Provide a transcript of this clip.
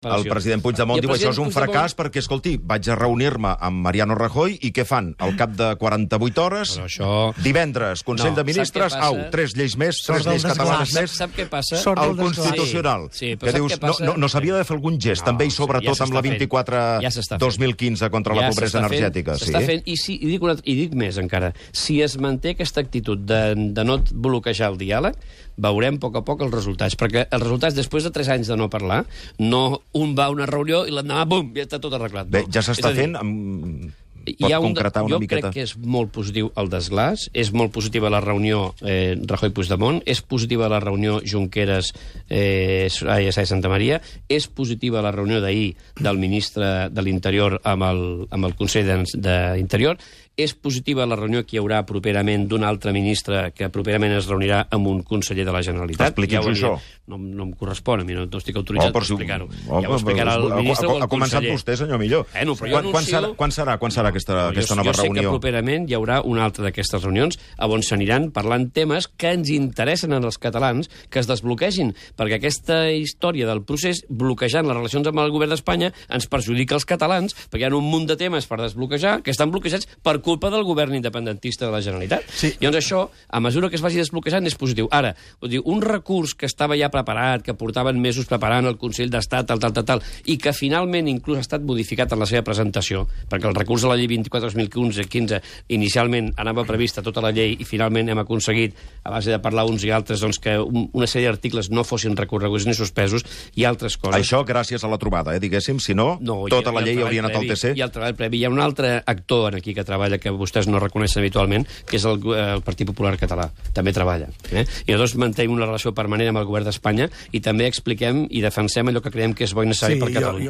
El president Puigdemont el diu això és un president Puigdemont- fracàs perquè, escolti, vaig a reunir-me amb Mariano Rajoy i què fan? Al cap de 48 hores, Però això... divendres, Consell No, de Ministres, au, tres lleis més, tres lleis catalanes Sap, més, sap què passa? Desglaç. Constitucional. Sí, sí, que dius, passa? no, no, no s'havia de fer algun gest, No, també, i sobretot ja amb la s'està fent. 24 Ja s'està fent. 2015 contra la Ja pobresa s'està fent, energètica. Sí. s'està Fent, i, si, i, dic una, I dic més encara. Si es manté aquesta actitud de, de no bloquejar el diàleg, veurem a poc a poc els resultats. Perquè els resultats, després de 3 anys de no parlar, no un va a una reunió i l'endemà, bum, ja està tot arreglat. Bé, ja s'està fent, amb... hi pot ha un, concretar una jo miqueta? crec que és molt positiu el desglàs, és molt positiva la reunió eh, Rajoy-Puigdemont, és positiva la reunió Junqueras eh, Soraya Sáenz Santa Maria, és positiva la reunió d'ahir del ministre de l'Interior amb, el, amb el Consell d'In- d'Interior, és positiva la reunió que hi haurà properament d'un altre ministre que properament es reunirà amb un conseller de la Generalitat. Expliqui'ns això. No, no em correspon, a mi no, no estic autoritzat Oh, però per si- explicar-ho. oh, ja ho explicarà el ha- ministre ha, o el ha començat conseller. vostè, senyor Millor. Bueno, però jo quan, quan, anuncio- serà, quan, serà, quan serà aquesta, No, aquesta jo, nova jo sé reunió? que properament hi haurà una altra d'aquestes reunions on s'aniran parlant temes que ens interessen als catalans que es desbloquegin, perquè aquesta història del procés bloquejant les relacions amb el govern d'Espanya ens perjudica als catalans, perquè hi ha un munt de temes per desbloquejar que estan bloquejats per culpa del govern independentista de la Generalitat. Sí. Llavors això, a mesura que es vagi desbloquejant, és positiu. Ara, un recurs que estava ja preparat, que portaven mesos preparant el Consell d'Estat, tal, tal, tal, tal, i que finalment inclús ha estat modificat en la seva presentació, perquè el recurs de la llei 24-2015 inicialment anava prevista tota la llei i finalment hem aconseguit, a base de parlar uns i altres, doncs, que un, una sèrie d'articles no fossin recorreguts ni suspesos i altres coses. Això gràcies a la trobada, eh, diguéssim, si no, No, tota la llei hauria anat al TC. I el treball previ. Hi ha un altre actor aquí que treballa que vostès no reconeixen habitualment, que és el, el Partit Popular Català. També treballa. Eh? I nosaltres mantenim una relació permanent amb el govern d'Espanya i també expliquem i defensem allò que creiem que és bo i necessari Sí, per jo- Catalunya.